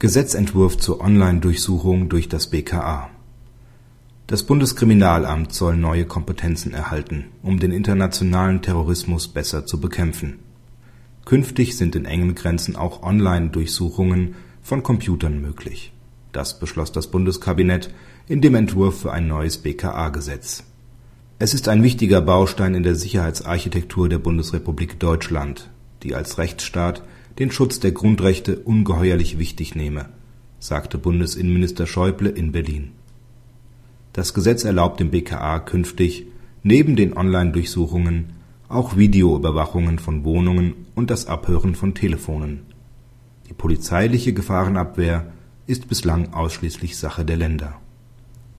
Gesetzentwurf zur Online-Durchsuchung durch das BKA. Das Bundeskriminalamt soll neue Kompetenzen erhalten, um den internationalen Terrorismus besser zu bekämpfen. Künftig sind in engen Grenzen auch Online-Durchsuchungen von Computern möglich. Das beschloss das Bundeskabinett in dem Entwurf für ein neues BKA-Gesetz. Es ist ein wichtiger Baustein in der Sicherheitsarchitektur der Bundesrepublik Deutschland, die als Rechtsstaat den Schutz der Grundrechte ungeheuerlich wichtig nehme, sagte Bundesinnenminister Schäuble in Berlin. Das Gesetz erlaubt dem BKA künftig neben den Online-Durchsuchungen auch Videoüberwachungen von Wohnungen und das Abhören von Telefonen. Die polizeiliche Gefahrenabwehr ist bislang ausschließlich Sache der Länder